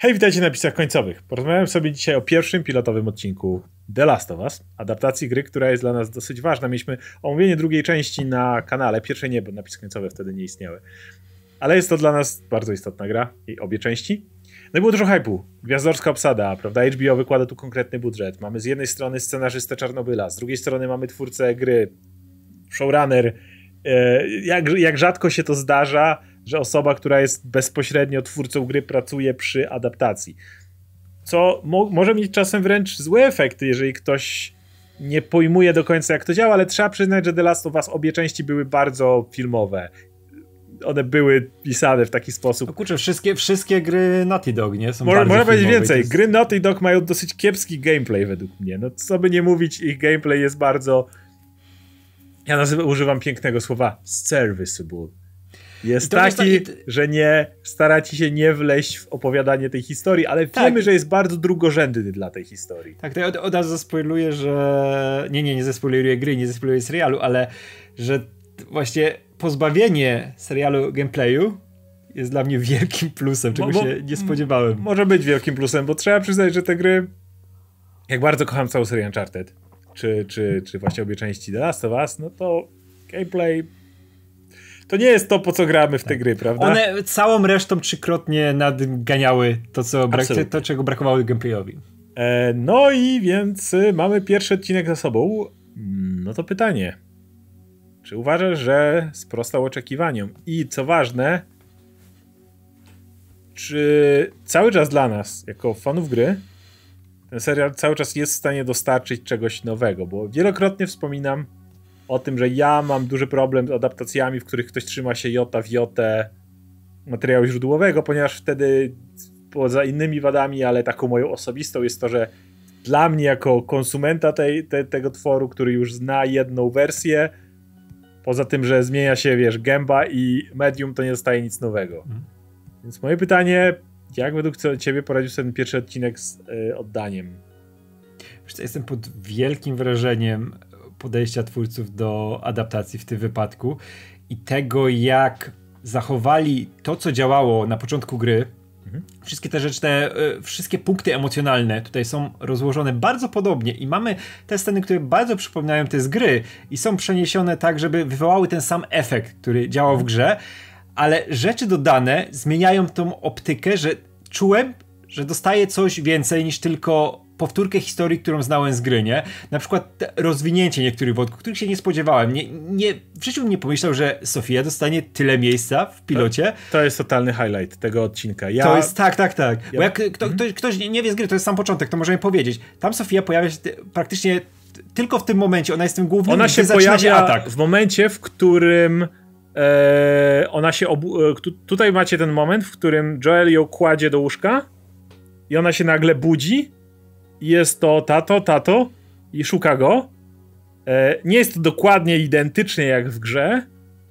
Hej, witajcie na napisach końcowych. Porozmawiam sobie dzisiaj o pierwszym pilotowym odcinku The Last of Us, adaptacji gry, która jest dla nas dosyć ważna. Mieliśmy omówienie drugiej części na kanale, pierwszej nie, bo napisy końcowe wtedy nie istniały. Ale jest to dla nas bardzo istotna gra i obie części. No i było dużo hypu. Gwiazdorska obsada, prawda? HBO wykłada tu konkretny budżet. Mamy z jednej strony scenarzystę Czarnobyla, z drugiej strony mamy twórcę gry, showrunner. E, jak, jak rzadko się to zdarza, że osoba, która jest bezpośrednio twórcą gry, pracuje przy adaptacji. Co mo może mieć czasem wręcz złe efekty, jeżeli ktoś nie pojmuje do końca, jak to działa, ale trzeba przyznać, że The Last of Us obie części były bardzo filmowe. One były pisane w taki sposób. No kurczę, wszystkie, wszystkie gry Naughty Dog, nie? Są Może, można powiedzieć więcej. Jest... Gry Naughty Dog mają dosyć kiepski gameplay według mnie. No co by nie mówić, ich gameplay jest bardzo... Ja nazywam, używam pięknego słowa serviceable jest taki, tak, że nie staracie się nie wleść w opowiadanie tej historii, ale tak. wiemy, że jest bardzo drugorzędny dla tej historii. Tak, to ja od, od razu zaspoiluję, że nie, nie, nie zaspoiluję gry, nie zaspoiluję serialu, ale że właśnie pozbawienie serialu gameplayu jest dla mnie wielkim plusem, czego bo, się nie spodziewałem. Może być wielkim plusem, bo trzeba przyznać, że te gry jak bardzo kocham całą serię Uncharted, czy, czy, czy właśnie obie części The Last of Us, no to gameplay to nie jest to, po co gramy w te tak. gry, prawda? One całą resztą trzykrotnie nadganiały to, co brak, to czego brakowało gameplayowi. E, no i więc y, mamy pierwszy odcinek za sobą. Mm, no to pytanie. Czy uważasz, że sprostał oczekiwaniom? I co ważne, czy cały czas dla nas, jako fanów gry, ten serial cały czas jest w stanie dostarczyć czegoś nowego? Bo wielokrotnie wspominam, o tym, że ja mam duży problem z adaptacjami, w których ktoś trzyma się jota w jotę materiału źródłowego, ponieważ wtedy poza innymi wadami, ale taką moją osobistą jest to, że dla mnie jako konsumenta tej, te, tego tworu, który już zna jedną wersję, poza tym, że zmienia się, wiesz, gęba i medium, to nie zostaje nic nowego. Mhm. Więc moje pytanie, jak według ciebie poradził sobie ten pierwszy odcinek z y, oddaniem? Wiesz jestem pod wielkim wrażeniem podejścia twórców do adaptacji w tym wypadku i tego, jak zachowali to, co działało na początku gry. Mhm. Wszystkie te rzeczy, te y, wszystkie punkty emocjonalne tutaj są rozłożone bardzo podobnie i mamy te sceny, które bardzo przypominają te z gry i są przeniesione tak, żeby wywołały ten sam efekt, który działał w grze, ale rzeczy dodane zmieniają tą optykę, że czułem, że dostaję coś więcej niż tylko powtórkę historii, którą znałem z gry, nie? Na przykład rozwinięcie niektórych wątków, których się nie spodziewałem. Nie, nie, w życiu bym nie pomyślał, że Sofia dostanie tyle miejsca w pilocie. To, to jest totalny highlight tego odcinka. Ja... To jest, tak, tak, tak. Ja... Bo jak kto, mhm. ktoś, ktoś nie wie z gry, to jest sam początek, to możemy powiedzieć. Tam Sofia pojawia się praktycznie tylko w tym momencie, ona jest tym głównym, Ona się pojawia się atak. w momencie, w którym e, ona się obu... E, tutaj macie ten moment, w którym Joel ją kładzie do łóżka i ona się nagle budzi jest to tato, tato i szuka go. E, nie jest to dokładnie identycznie jak w grze,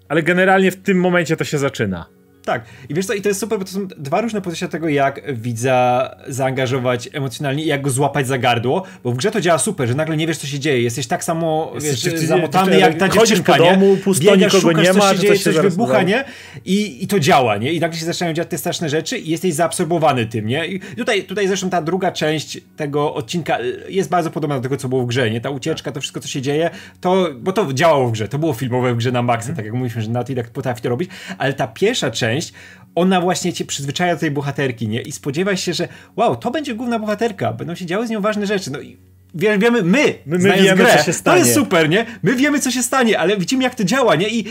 ale generalnie w tym momencie to się zaczyna. Tak. I wiesz co, i to jest super, bo to są dwa różne podejścia tego, jak widza zaangażować emocjonalnie i jak go złapać za gardło, bo w grze to działa super, że nagle nie wiesz, co się dzieje. Jesteś tak samo wiesz, ty, zamotany jak ta dziewczynka, po domu, pusto, Biegasz, nikogo szukasz, nie ma, co się dzieje, coś wybucha, nie? I, I to działa, nie? I nagle się zaczynają dziać te straszne rzeczy i jesteś zaabsorbowany tym, nie? I tutaj, tutaj zresztą ta druga część tego odcinka jest bardzo podobna do tego, co było w grze, nie? Ta ucieczka, to wszystko, co się dzieje, to, bo to działało w grze, to było filmowe w grze na maksa, tak jak mówiliśmy, że Naughty tak potrafi to robić, ale ta pierwsza część część, ona właśnie cię przyzwyczaja do tej bohaterki, nie? I spodziewaj się, że wow, to będzie główna bohaterka, będą się działy z nią ważne rzeczy. No i wie, wiemy, my, my, my wiemy, grę, co się stanie. To jest super, nie? My wiemy, co się stanie, ale widzimy, jak to działa, nie? I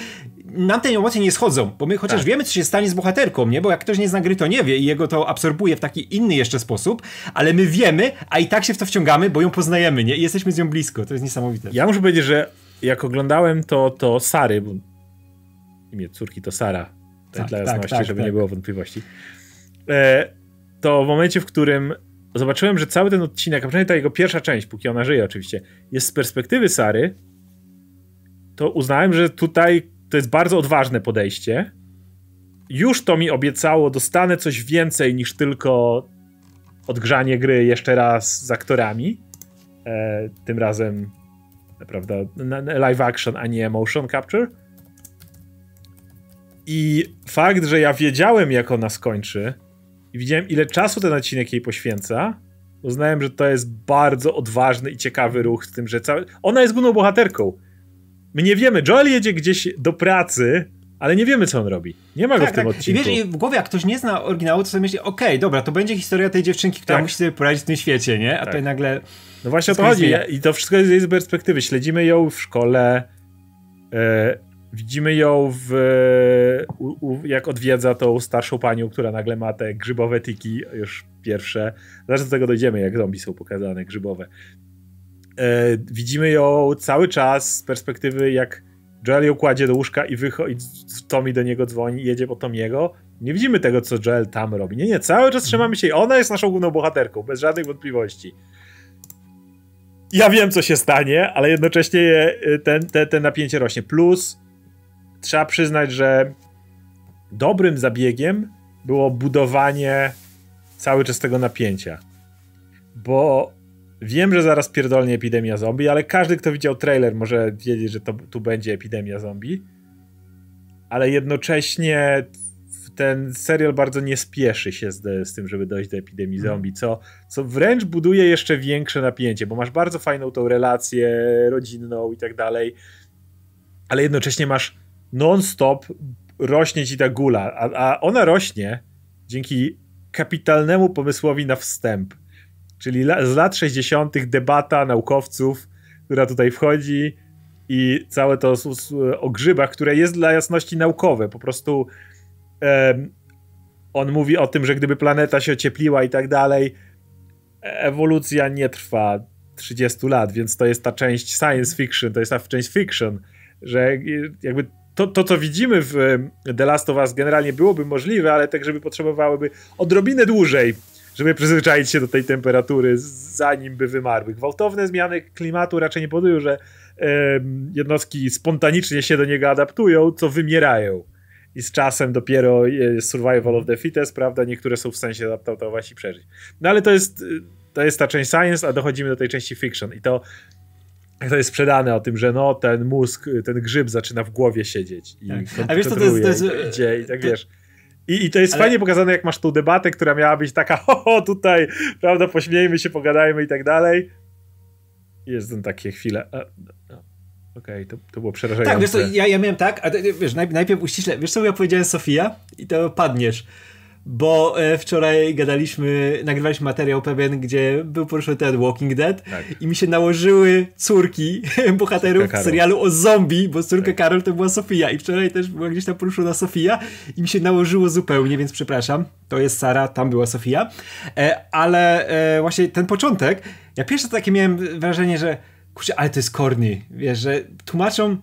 nam te emocje nie schodzą, bo my chociaż tak. wiemy, co się stanie z bohaterką, nie? Bo jak ktoś nie zna gry, to nie wie i jego to absorbuje w taki inny jeszcze sposób, ale my wiemy, a i tak się w to wciągamy, bo ją poznajemy, nie? I jesteśmy z nią blisko. To jest niesamowite. Ja muszę powiedzieć, że jak oglądałem to, to Sary, bo imię córki to Sara, tak, dla tak, jasności, tak, żeby tak. nie było wątpliwości. E, to w momencie, w którym zobaczyłem, że cały ten odcinek, a przynajmniej ta jego pierwsza część, póki ona żyje oczywiście, jest z perspektywy Sary, to uznałem, że tutaj to jest bardzo odważne podejście. Już to mi obiecało, dostanę coś więcej niż tylko odgrzanie gry jeszcze raz z aktorami. E, tym razem, prawda, live action, a nie motion capture. I fakt, że ja wiedziałem, jak ona skończy, i widziałem ile czasu ten odcinek jej poświęca, uznałem, że to jest bardzo odważny i ciekawy ruch z tym, że cały... ona jest główną bohaterką. My nie wiemy, Joel jedzie gdzieś do pracy, ale nie wiemy, co on robi. Nie ma go tak, w tym tak. odcinku. I wiesz, i w głowie, jak ktoś nie zna oryginału, to sobie myśli, okej, okay, dobra, to będzie historia tej dziewczynki, która Tak. musi sobie poradzić w tym świecie, nie? A Tak. tutaj nagle... No właśnie o to chodzi. I to wszystko jest z jej perspektywy. Śledzimy ją w szkole. E, widzimy ją w. U, u, jak odwiedza tą starszą panią, która nagle ma te grzybowe tiki, już pierwsze. Zaraz do tego dojdziemy, jak zombie są pokazane, grzybowe. E, widzimy ją cały czas z perspektywy, jak Joel ją kładzie do łóżka i wychodzi, Tommy do niego dzwoni, jedzie po Tomiego. Nie widzimy tego, co Joel tam robi. Nie, nie, cały czas trzymamy się. Ona jest naszą główną bohaterką, bez żadnych wątpliwości ja wiem, co się stanie, ale jednocześnie je- ten, te, napięcie rośnie. Plus trzeba przyznać, że dobrym zabiegiem było budowanie cały czas tego napięcia. Bo wiem, że zaraz pierdolnie epidemia zombie, ale każdy, kto widział trailer, może wiedzieć, że to, tu będzie epidemia zombie. Ale jednocześnie ten serial bardzo nie spieszy się z, z tym, żeby dojść do epidemii Mhm. zombie, co, co wręcz buduje jeszcze większe napięcie, bo masz bardzo fajną tą relację rodzinną i tak dalej, ale jednocześnie masz non-stop rośnie ci ta gula, a, a ona rośnie dzięki kapitalnemu pomysłowi na wstęp. Czyli la, z lat 60. debata naukowców, która tutaj wchodzi i całe to o grzybach, które jest dla jasności naukowe. Po prostu em, on mówi o tym, że gdyby planeta się ociepliła i tak dalej, ewolucja nie trwa 30 lat, więc to jest ta część science fiction, to jest ta część fiction, że jakby to, to co widzimy w The Last of Us generalnie byłoby możliwe, ale tak, żeby potrzebowałyby odrobinę dłużej, żeby przyzwyczaić się do tej temperatury, zanim by wymarły. Gwałtowne zmiany klimatu raczej nie powodują, że em, jednostki spontanicznie się do niego adaptują, co wymierają. I z czasem dopiero jest survival of the fittest, prawda? Niektóre są w się adaptować i przeżyć. No ale to jest, y, to jest ta część science, a dochodzimy do tej części fiction. I to, to jest sprzedane o tym, że no, ten mózg, ten grzyb zaczyna w głowie siedzieć. I Tak. A wiesz, co to jest- to jest- i idzie i tak to- wiesz. I, I to jest Ale- fajnie pokazane, jak masz tą debatę, która miała być taka, ho, ho tutaj, prawda, pośmiejmy się, pogadajmy i tak dalej. Jest tam takie chwile. a, no, Okej, to, to było przerażające. Tak, wiesz co, ja, ja miałem tak, a wiesz, naj, najpierw uściśle, wiesz co ja powiedziałem Sofia? I to padniesz. Bo e, wczoraj gadaliśmy, nagrywaliśmy materiał pewien, gdzie był poruszony ten Walking Dead Tak. i mi się nałożyły córki bohaterów serialu o zombie, bo córka Tak. Karol to była Sofia i wczoraj też była gdzieś tam poruszona Sofia i mi się nałożyło zupełnie, więc przepraszam. To jest Sara, tam była Sofia. E, ale e, właśnie ten początek, ja pierwsze takie miałem wrażenie, że kurczę, ale to jest Korny, wiesz, że tłumaczą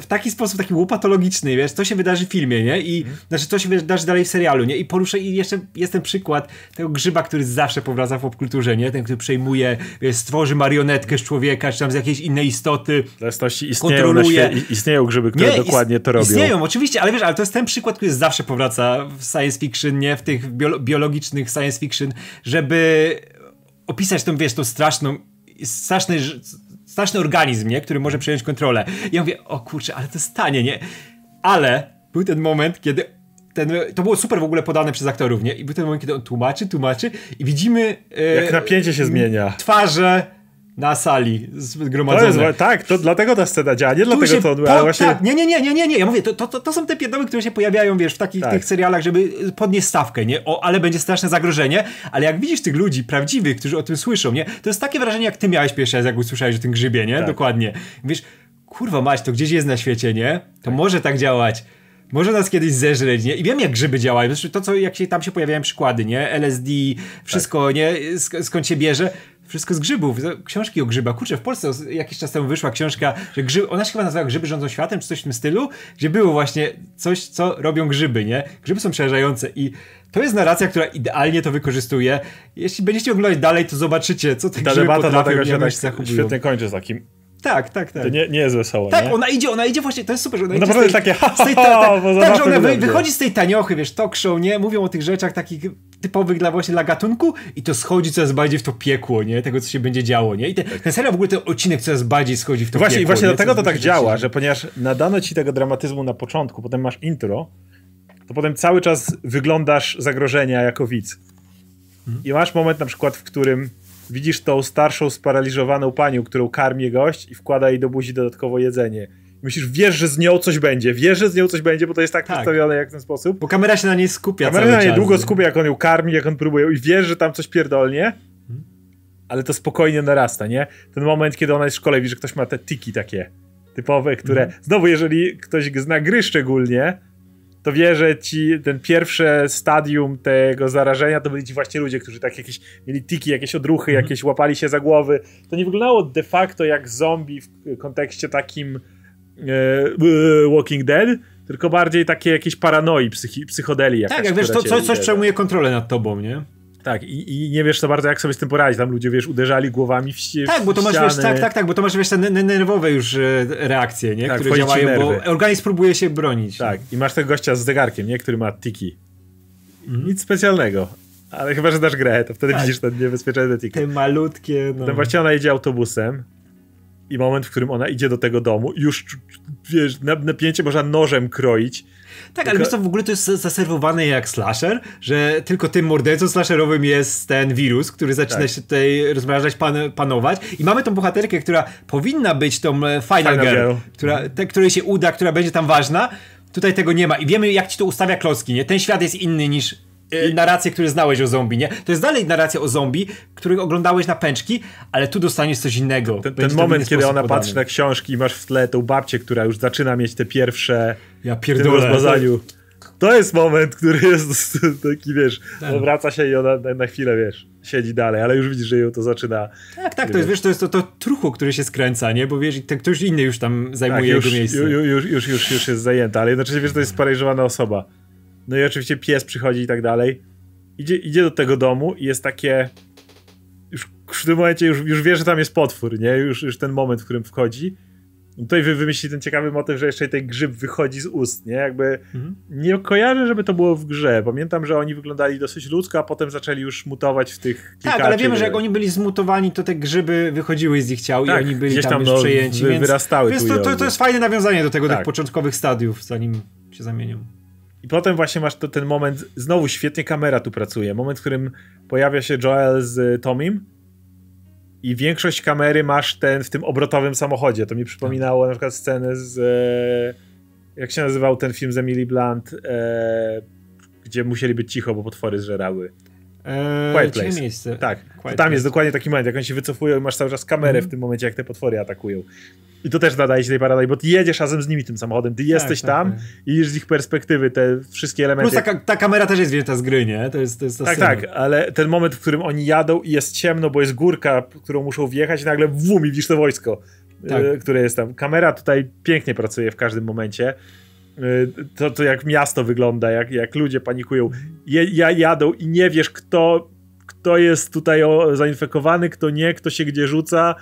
w taki sposób, taki łopatologiczny, wiesz, co się wydarzy w filmie, nie? I Mhm. znaczy, co się wydarzy dalej w serialu, nie? I poruszę, i jeszcze jest ten przykład tego grzyba, który zawsze powraca w popkulturze, nie? Ten, który przejmuje, wiesz, stworzy marionetkę z człowieka, czy tam z jakiejś innej istoty. Zależności istnieją, na kontroluje- świe- istnieją grzyby, które Nie, dokładnie to robią. Istnieją, oczywiście, ale wiesz, ale to jest ten przykład, który zawsze powraca w science fiction, nie? W tych biolo- biologicznych science fiction, żeby opisać tą, wiesz, tą straszną, straszny, straszny organizm, nie? Który może przejąć kontrolę. I ja mówię, o kurczę, ale to stanie, nie? Ale był ten moment, kiedy ten, to było super w ogóle podane przez aktorów, nie? I był ten moment, kiedy on tłumaczy, tłumaczy i widzimy e, Jak napięcie się zmienia. twarze na sali To zgromadzone. jest, tak, to dlatego ta scena działa, nie Tu dlatego się to, po- właśnie... Tak, nie, nie, nie, nie, nie, nie. Ja mówię, to, to, to, to są te pierdoły, które się pojawiają, wiesz, w takich Tak. tych serialach, żeby podnieść stawkę, nie? O, ale będzie straszne zagrożenie. Ale jak widzisz tych ludzi prawdziwych, którzy o tym słyszą, nie? To jest takie wrażenie, jak ty miałeś pierwszy raz, jak usłyszałeś o tym grzybie, nie? Tak. Dokładnie. Wiesz, kurwa mać, to gdzieś jest na świecie, nie? To może tak działać. Może nas kiedyś zeżreć, nie? I wiem, jak grzyby działają. Zresztą to, co jak się tam się pojawiają przykłady, nie? LSD, wszystko, nie? Sk- skąd się bierze? Wszystko z grzybów. Książki o grzybach. Kurczę, w Polsce jakiś czas temu wyszła książka, że grzyby, ona się chyba nazywała Grzyby rządzą światem, czy coś w tym stylu, gdzie było właśnie coś, co robią grzyby, nie? Grzyby są przerażające i to jest narracja, która idealnie to wykorzystuje. Jeśli będziecie oglądać dalej, to zobaczycie, co te Ta grzyby debata potrafią dlatego się tak świetnie kończy z takim. Tak, tak, tak. To nie, nie jest wesoło, Tak, nie? ona idzie, ona idzie właśnie, to jest super, że ona No idzie naprawdę tej, takie, ha, tej, ta, ta, bo tak, że ona wy, wychodzi z tej taniochy, wiesz, talk show, nie? Mówią o tych rzeczach takich typowych dla właśnie dla gatunku i to schodzi coraz bardziej w to piekło, nie? Tego, co się będzie działo, nie? I te, ten serial w ogóle, ten odcinek coraz bardziej schodzi w to Właśnie, i piekło. właśnie nie? dlatego to tak działa, się- że ponieważ nadano ci tego dramatyzmu na początku, potem masz intro, to potem cały czas wyglądasz zagrożenia jako widz. I masz moment na przykład, w którym widzisz tą starszą, sparaliżowaną panią, którą karmi gość i wkłada jej do buzi dodatkowo jedzenie. Myślisz, wiesz, że z nią coś będzie, wiesz, że z nią coś będzie, bo to jest tak, tak. przedstawione jak w ten sposób. Bo kamera się na niej skupia Kamera na niej długo skupia, jak on ją karmi, jak on próbuje i wiesz, że tam coś pierdolnie, ale to spokojnie narasta, nie? Ten moment, kiedy ona jest w szkole, widzisz, że ktoś ma te tiki takie typowe, które, mhm. znowu, jeżeli ktoś zna gry szczególnie, to wie, że ci ten pierwsze stadium tego zarażenia to byli ci właśnie ludzie, którzy tak jakieś mieli tiki, jakieś odruchy, mhm. jakieś łapali się za głowy. To nie wyglądało de facto jak zombie w kontekście takim e, Walking Dead, tylko bardziej takie jakieś paranoi, psychi, psychodelii. Jakaś, tak, jak wiesz, to coś, coś przejmuje kontrolę nad tobą, nie? Tak, i, i nie wiesz to bardzo, jak sobie z tym poradzić. Tam ludzie, wiesz, uderzali głowami w, ścianę. Tak, bo to masz, wiesz, tak, tak, tak, bo to masz, wiesz, te nerwowe już e, reakcje, nie? Tak, które działają, bo organizm próbuje się bronić. Tak, i masz tego gościa z zegarkiem, nie? Który ma tiki. Mhm. Nic specjalnego. Ale chyba, że dasz grę, to wtedy tak. widzisz ten niebezpieczny tiki. Te malutkie, no. Potem właśnie ona jedzie autobusem i moment, w którym ona idzie do tego domu, już wiesz, napięcie można nożem kroić tak, tylko... ale wiesz co, w ogóle to jest zaserwowane jak slasher, że tylko tym mordercą slasherowym jest ten wirus, który zaczyna tak. się tutaj rozmrażać, pan, panować i mamy tą bohaterkę, która powinna być tą e, final, final girl, girl. Która, te, której się uda, która będzie tam ważna, Tutaj tego nie ma i wiemy jak ci to ustawia klocki, nie? Ten świat jest inny niż E, narracje, które znałeś o zombie, nie? To jest dalej narracja o zombie, których oglądałeś na pęczki, ale tu dostaniesz coś innego. Ten, ten moment, kiedy ona podany. patrzy na książki i masz w tle tą babcię, która już zaczyna mieć te pierwsze ja pierdolę, w tym rozmazaniu. To jest moment, który jest taki, wiesz, tak. wraca się i ona na chwilę, wiesz, siedzi dalej, ale już widzisz, że ją to zaczyna. Tak, tak, to jest, wiesz, to jest to, to truchu, który się skręca, nie? Bo wiesz, ten ktoś inny już tam zajmuje tak, już, jego miejsce. Już, już, już, już, już jest zajęta, ale jednocześnie wiesz, to jest sparaliżowana osoba. No i oczywiście pies przychodzi i tak dalej. Idzie, idzie do tego domu i jest takie. Już w tym momencie już, już wie, że tam jest potwór, nie? Już, już ten moment, w którym wchodzi. Tutaj wy wymyśli ten ciekawy motyw, że jeszcze ten grzyb wychodzi z ust, nie? Jakby mhm. nie kojarzę, żeby to było w grze. Pamiętam, że oni wyglądali dosyć ludzko, a potem zaczęli już mutować w tych Tak, ale wiemy, że jak oni byli zmutowani, to te grzyby wychodziły z ich ciał tak, i oni byli tam, tam już no, przejęci, wy, więc, wyrastały więc to, to, to, jest fajne nawiązanie do tego, tak. tych początkowych stadiów, zanim się zamienią. I potem właśnie masz to, ten moment, znowu świetnie kamera tu pracuje, moment, w którym pojawia się Joel z Tomim i większość kamery masz ten w tym obrotowym samochodzie. To mi przypominało tak. na przykład scenę z e, jak się nazywał ten film z Emily Blunt, e, gdzie musieli być cicho, bo potwory zżerały. Quiet Place. Miejsce. Tak. Quiet tam jest dokładnie taki moment, jak oni się wycofują i masz cały czas kamerę mm. w tym momencie, jak te potwory atakują. I to też nadaje się tej paradaj, bo ty jedziesz razem z nimi tym samochodem, ty jesteś tak, tam tak, tak. i widzisz z ich perspektywy te wszystkie elementy. Plus ta, ta kamera też jest wzięta z gry, nie? To jest, to jest tak, scena. tak, ale ten moment, w którym oni jadą i jest ciemno, bo jest górka, którą muszą wjechać i nagle wum i widzisz to wojsko, tak. E, które jest tam. Kamera tutaj pięknie pracuje w każdym momencie. E, to, to jak miasto wygląda, jak, jak ludzie panikują. Je, jadą i nie wiesz, kto, kto jest tutaj zainfekowany, kto nie, kto się gdzie rzuca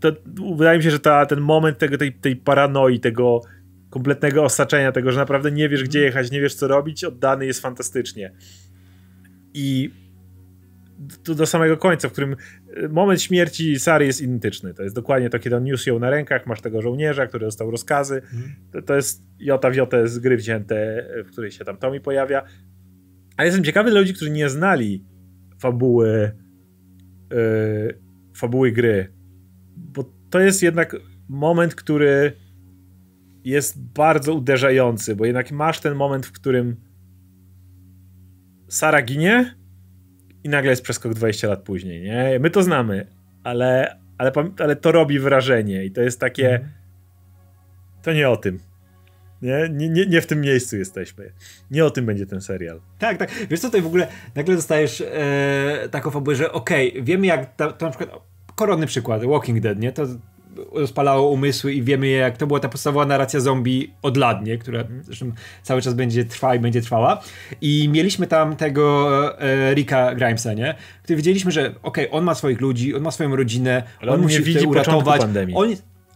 to, wydaje mi się, że ta, ten moment tego, tej, tej paranoi, tego kompletnego osaczenia, tego, że naprawdę nie wiesz, gdzie jechać, nie wiesz, co robić, oddany jest fantastycznie. I to do samego końca, w którym e, moment śmierci Sary jest identyczny. To jest dokładnie to, kiedy on niósł ją na rękach, masz tego żołnierza, który dostał rozkazy. Mhm. To, to, jest jota w jotę z gry wzięte, w której się tam Tommy pojawia. A jestem ciekawy dla ludzi, którzy nie znali fabuły yy, fabuły gry. Bo to jest jednak moment, który jest bardzo uderzający, bo jednak masz ten moment, w którym Sara ginie i nagle jest przeskok 20 lat później, nie? My to znamy, ale, ale, ale to robi wrażenie i to jest takie mhm. to nie o tym. Nie? Nie, nie, nie w tym miejscu jesteśmy. Nie o tym będzie ten serial. Tak, tak. Wiesz co, tutaj w ogóle nagle dostajesz e, taką fabułę, że okej, okay, wiemy jak to, to na przykład koronny przykład, Walking Dead, nie? To rozpalało umysły i wiemy jak to była ta podstawowa narracja zombie od lat, nie? Która zresztą cały czas będzie trwała i będzie trwała. I mieliśmy tam tego e, Ricka Grimesa, nie? Który wiedzieliśmy, że okej, okay, on ma swoich ludzi, on ma swoją rodzinę, on, on musi widzi uratować. Pandemii. On,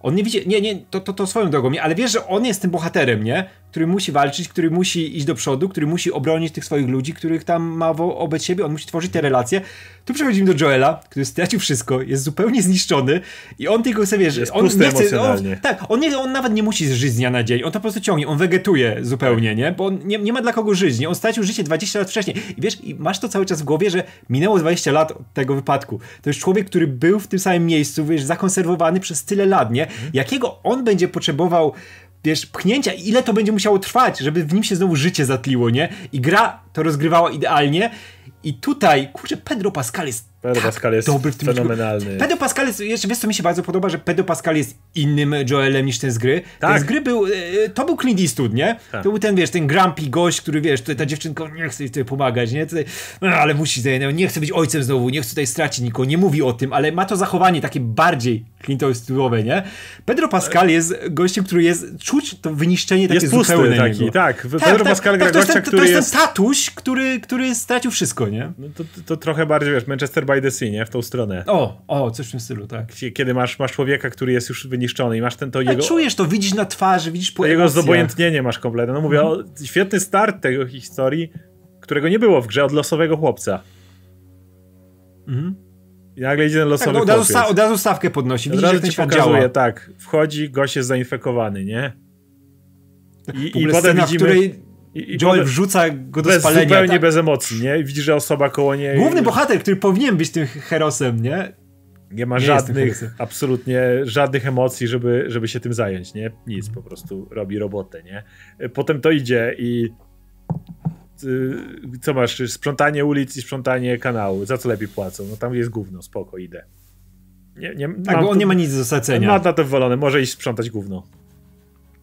on nie widzi, nie, nie, to, to, to swoją drogą, nie, ale wiesz, że on jest tym bohaterem, nie? który musi walczyć, który musi iść do przodu, który musi obronić tych swoich ludzi, których tam ma wobec siebie, on musi tworzyć te relacje. Tu przechodzimy do Joela, który stracił wszystko, jest zupełnie zniszczony i on tylko sobie, Jest on nie chce, on, tak, on, nie, on nawet nie musi żyć z dnia na dzień, on to po prostu ciągnie, on wegetuje zupełnie, nie? Bo on nie, nie ma dla kogo żyć, nie? On stracił życie 20 lat wcześniej i wiesz, i masz to cały czas w głowie, że minęło 20 lat od tego wypadku. To jest człowiek, który był w tym samym miejscu, wiesz, zakonserwowany przez tyle lat, nie? Jakiego on będzie potrzebował wiesz, pchnięcia, ile to będzie musiało trwać, żeby w nim się znowu życie zatliło, nie? I gra to rozgrywała idealnie. I tutaj, kurczę, Pedro Pascal jest Pedro tak Pascal jest dobry w tym fenomenalny. Pedro Pascal jest, jeszcze wiesz co mi się bardzo podoba, że Pedro Pascal jest innym Joelem niż ten z gry. Tak. Ten z gry był, e, to był Clint Eastwood, nie? Tak. To był ten, wiesz, ten grumpy gość, który, wiesz, tutaj ta dziewczynka nie chce tutaj pomagać, nie? Tutaj, no, ale musi tutaj, no, nie chce być ojcem znowu, nie chce tutaj stracić nikogo, nie mówi o tym, ale ma to zachowanie takie bardziej Clint Eastwoodowe, nie? Pedro Pascal jest gościem, który jest, czuć to wyniszczenie takie Jest pusty zupełne taki, niego. tak. Pedro Pascal gra to gościa, ten, który to jest, jest... ten tatuś, który, który stracił wszystko, nie? No to, to trochę bardziej, wiesz, Manchester by the Sea, nie? W tą stronę. O, o, coś w tym stylu, tak. Kiedy masz, masz człowieka, który jest już wyniszczony i masz ten to Ale jego... czujesz to, widzisz na twarzy, widzisz po Jego emocjach. zobojętnienie masz kompletne. No mówię, o, świetny start tego historii, którego nie było w grze od losowego chłopca. Mhm. I nagle idzie ten losowy Tak, no, od, razu, sta- od razu stawkę podnosi, Od widzisz razu jak ten ci pokazuje, działa. tak. Wchodzi, gość jest zainfekowany, nie? I, W ogóle potem widzimy... której i, i Joel wrzuca go do bez, spalenia. zupełnie tak? bez emocji, nie? I widzisz, że osoba koło niej... Główny bohater, który powinien być tym herosem, nie? Nie ma nie żadnych, absolutnie żadnych emocji, żeby, żeby się tym zająć, nie? Nic, po prostu robi robotę, nie? Potem to idzie i y, co masz, sprzątanie ulic i sprzątanie kanału, za co lepiej płacą? No tam jest gówno, spoko, idę. Nie, nie, Tak, bo on tu- nie ma nic do stracenia. Ma na to wywalone, może iść sprzątać gówno.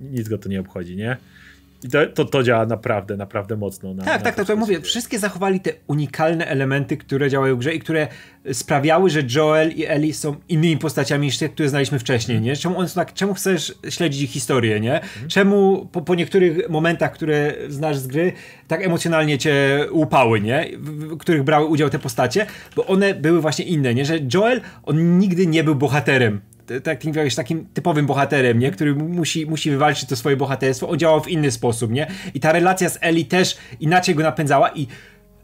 Nic go to nie obchodzi, nie? I to, to, to działa naprawdę, naprawdę mocno. Na, Tak, na tak, to, tak, to mówię. Wszystkie zachowali te unikalne elementy, które działają w grze i które sprawiały, że Joel i Ellie są innymi postaciami niż te, które znaliśmy wcześniej, nie? Czemu, są tak, czemu chcesz śledzić ich historię, nie? Czemu po, po niektórych momentach, które znasz z gry, tak emocjonalnie cię łupały, nie? W, w których brały udział te postacie, bo one były właśnie inne, nie? Że Joel, on nigdy nie był bohaterem. Takim, wiesz, takim typowym bohaterem, nie? Który mu- musi, musi wywalczyć to swoje bohaterstwo. On działał w inny sposób, nie? I ta relacja z Ellie też inaczej go napędzała i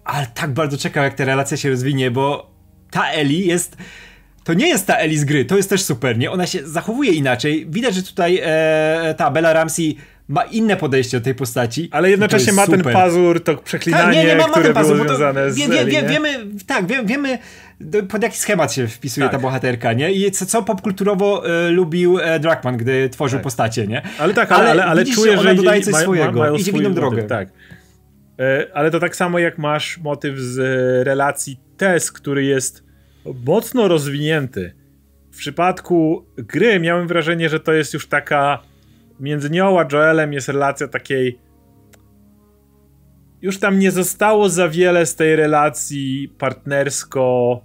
ale tak bardzo czekał, jak ta relacja się rozwinie, bo ta Ellie jest. To nie jest ta Ellie z gry, to jest też super, nie? Ona się zachowuje inaczej. Widać, że tutaj e, ta Bella Ramsey ma inne podejście do tej postaci. Ale jednocześnie ma jest ten super. pazur, to przeklinanie, Tak, nie, nie, ma, ma które ten pazur, było bo to związane z wie, wie, nie? wiemy, tak, wie, wiemy pod jaki schemat się wpisuje Tak. ta bohaterka, nie? I co, co popkulturowo e, lubił e, Druckmann, gdy tworzył Tak. postacie, nie? Ale tak, ale, ale, ale widzisz, czuję, że dodaje coś ma- ma- swojego, mają idzie w inną drogę. Tak. E, Ale to tak samo jak masz motyw z e, relacji Tess, który jest mocno rozwinięty. W przypadku gry miałem wrażenie, że to jest już taka między nią a Joelem jest relacja takiej już tam nie zostało za wiele z tej relacji partnersko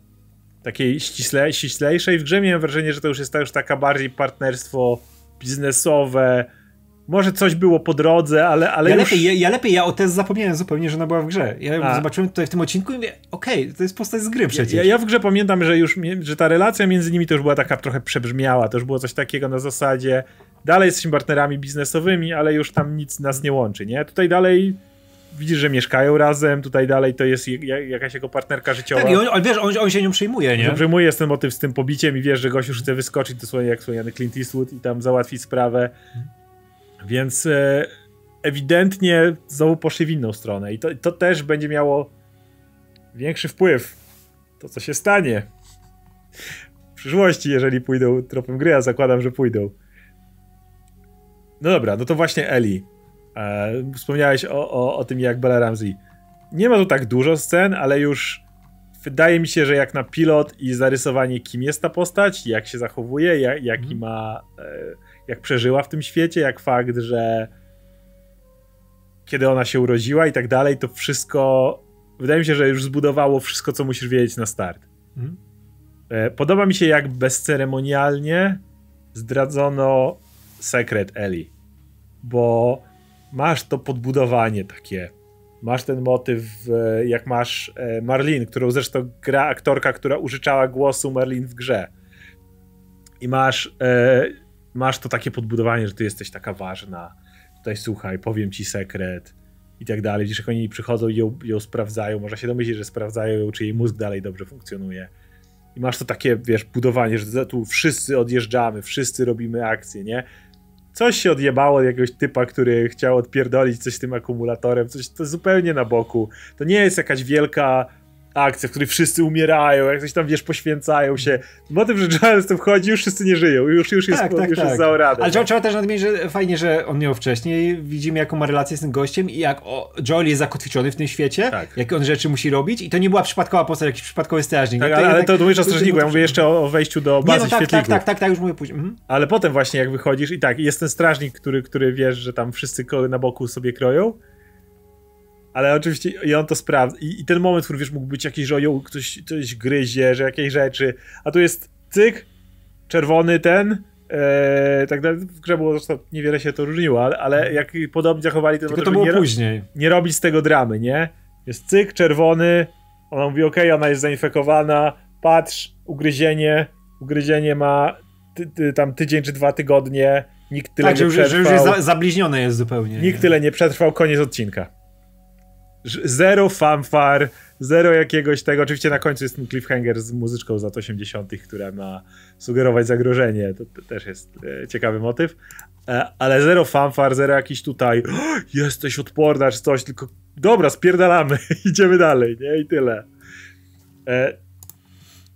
takiej ściśle, ściślejszej. W grze miałem wrażenie, że to już jest już taka bardziej partnerstwo biznesowe. Może coś było po drodze, ale, ale ja, już... lepiej, ja, ja lepiej, ja o Tess zapomniałem zupełnie, że ona była w grze. Ja ją A. zobaczyłem tutaj w tym odcinku i mówię, okej, to jest postać z gry przecież. Ja, ja w grze pamiętam, że już że ta relacja między nimi to już była taka trochę przebrzmiała, to już było coś takiego na zasadzie dalej jesteśmy partnerami biznesowymi, ale już tam nic nas nie łączy, nie? Tutaj dalej widzisz, że mieszkają razem, tutaj dalej to jest je- ja- jakaś jego partnerka życiowa. tak, i on, on, wiesz, on, on się nią przejmuje, nie? Przejmuje jest ten motyw z tym pobiciem i wiesz, że gość już chce wyskoczyć dosłownie jak wspomniany Clint Eastwood i tam załatwić sprawę. Więc e, ewidentnie znowu poszli w inną stronę i to, to też będzie miało większy wpływ to, co się stanie w przyszłości, jeżeli pójdą tropem gry, a zakładam, że pójdą. No dobra, no to właśnie Eli. E, wspomniałeś o, o, o tym, jak Bella Ramsey. Nie ma tu tak dużo scen, ale już wydaje mi się, że jak na pilot i zarysowanie, kim jest ta postać, jak się zachowuje, jak, jaki ma, e, jak przeżyła w tym świecie, jak fakt, że kiedy ona się urodziła i tak dalej, to wszystko, wydaje mi się, że już zbudowało wszystko, co musisz wiedzieć na start. Mhm. E, Podoba mi się, jak bezceremonialnie zdradzono sekret Eli, bo masz to podbudowanie takie. Masz ten motyw, e, jak masz e, Marlin, którą zresztą gra aktorka, która użyczała głosu Marlin w grze. I masz, e, masz to takie podbudowanie, że ty jesteś taka ważna. tutaj słuchaj, powiem ci sekret i tak dalej. Widzisz, jak oni przychodzą i ją, ją sprawdzają, można się domyślić, że sprawdzają ją, czy jej mózg dalej dobrze funkcjonuje. I masz to takie, wiesz, budowanie, że tu wszyscy odjeżdżamy, wszyscy robimy akcję, nie? Coś się odjebało od jakiegoś typa, który chciał odpierdolić coś tym akumulatorem, coś to zupełnie na boku. To nie jest jakaś wielka akcja, w której wszyscy umierają, jak coś tam, wiesz, poświęcają się. Motyw, że Giles tu wchodzi, już wszyscy nie żyją, już, już jest, Tak, tak, już tak. jest zaorane. Ale trzeba, trzeba też nadmienić, że fajnie, że on miał wcześniej. Widzimy, jaką ma relację z tym gościem i jak o, Joel jest zakotwiczony w tym świecie, Tak. jakie on rzeczy musi robić. I to nie była przypadkowa postać, jakiś przypadkowy strażnik. Tak, nie? ale, jednak- to mówisz o strażniku, ja mówię jeszcze o, o wejściu do Nie, bazy no tak, tak, świetlików. tak, tak, tak, już mówię później. Mhm. Ale potem właśnie jak wychodzisz i tak, jest ten strażnik, który, który wiesz, że tam wszyscy na boku sobie kroją, ale oczywiście i on to sprawdza. I, I ten moment, który wiesz, mógł być jakiś, że ją ktoś coś gryzie, że jakieś rzeczy, a tu jest cyk, czerwony ten, e, tak dalej. W grze było zresztą niewiele się to różniło, ale, ale jak podobnie zachowali ten to było nie, ro- później. nie robić z tego dramy, nie? Jest cyk, czerwony, ona mówi, okej, ona jest zainfekowana, patrz, ugryzienie, ugryzienie ma ty, ty, tam tydzień czy dwa tygodnie, nikt tyle Tak, że nie już, że już przetrwał, jest za, zabliźnione jest zupełnie. nikt tyle nie przetrwał, koniec odcinka. Zero fanfar, zero jakiegoś tego, oczywiście na końcu jest ten cliffhanger z muzyczką z lat 80., która ma sugerować zagrożenie, to, to też jest e, ciekawy motyw, e, ale zero fanfar, zero jakiś tutaj jesteś odporna czy coś, tylko dobra, spierdalamy, idziemy dalej, nie? I tyle. E,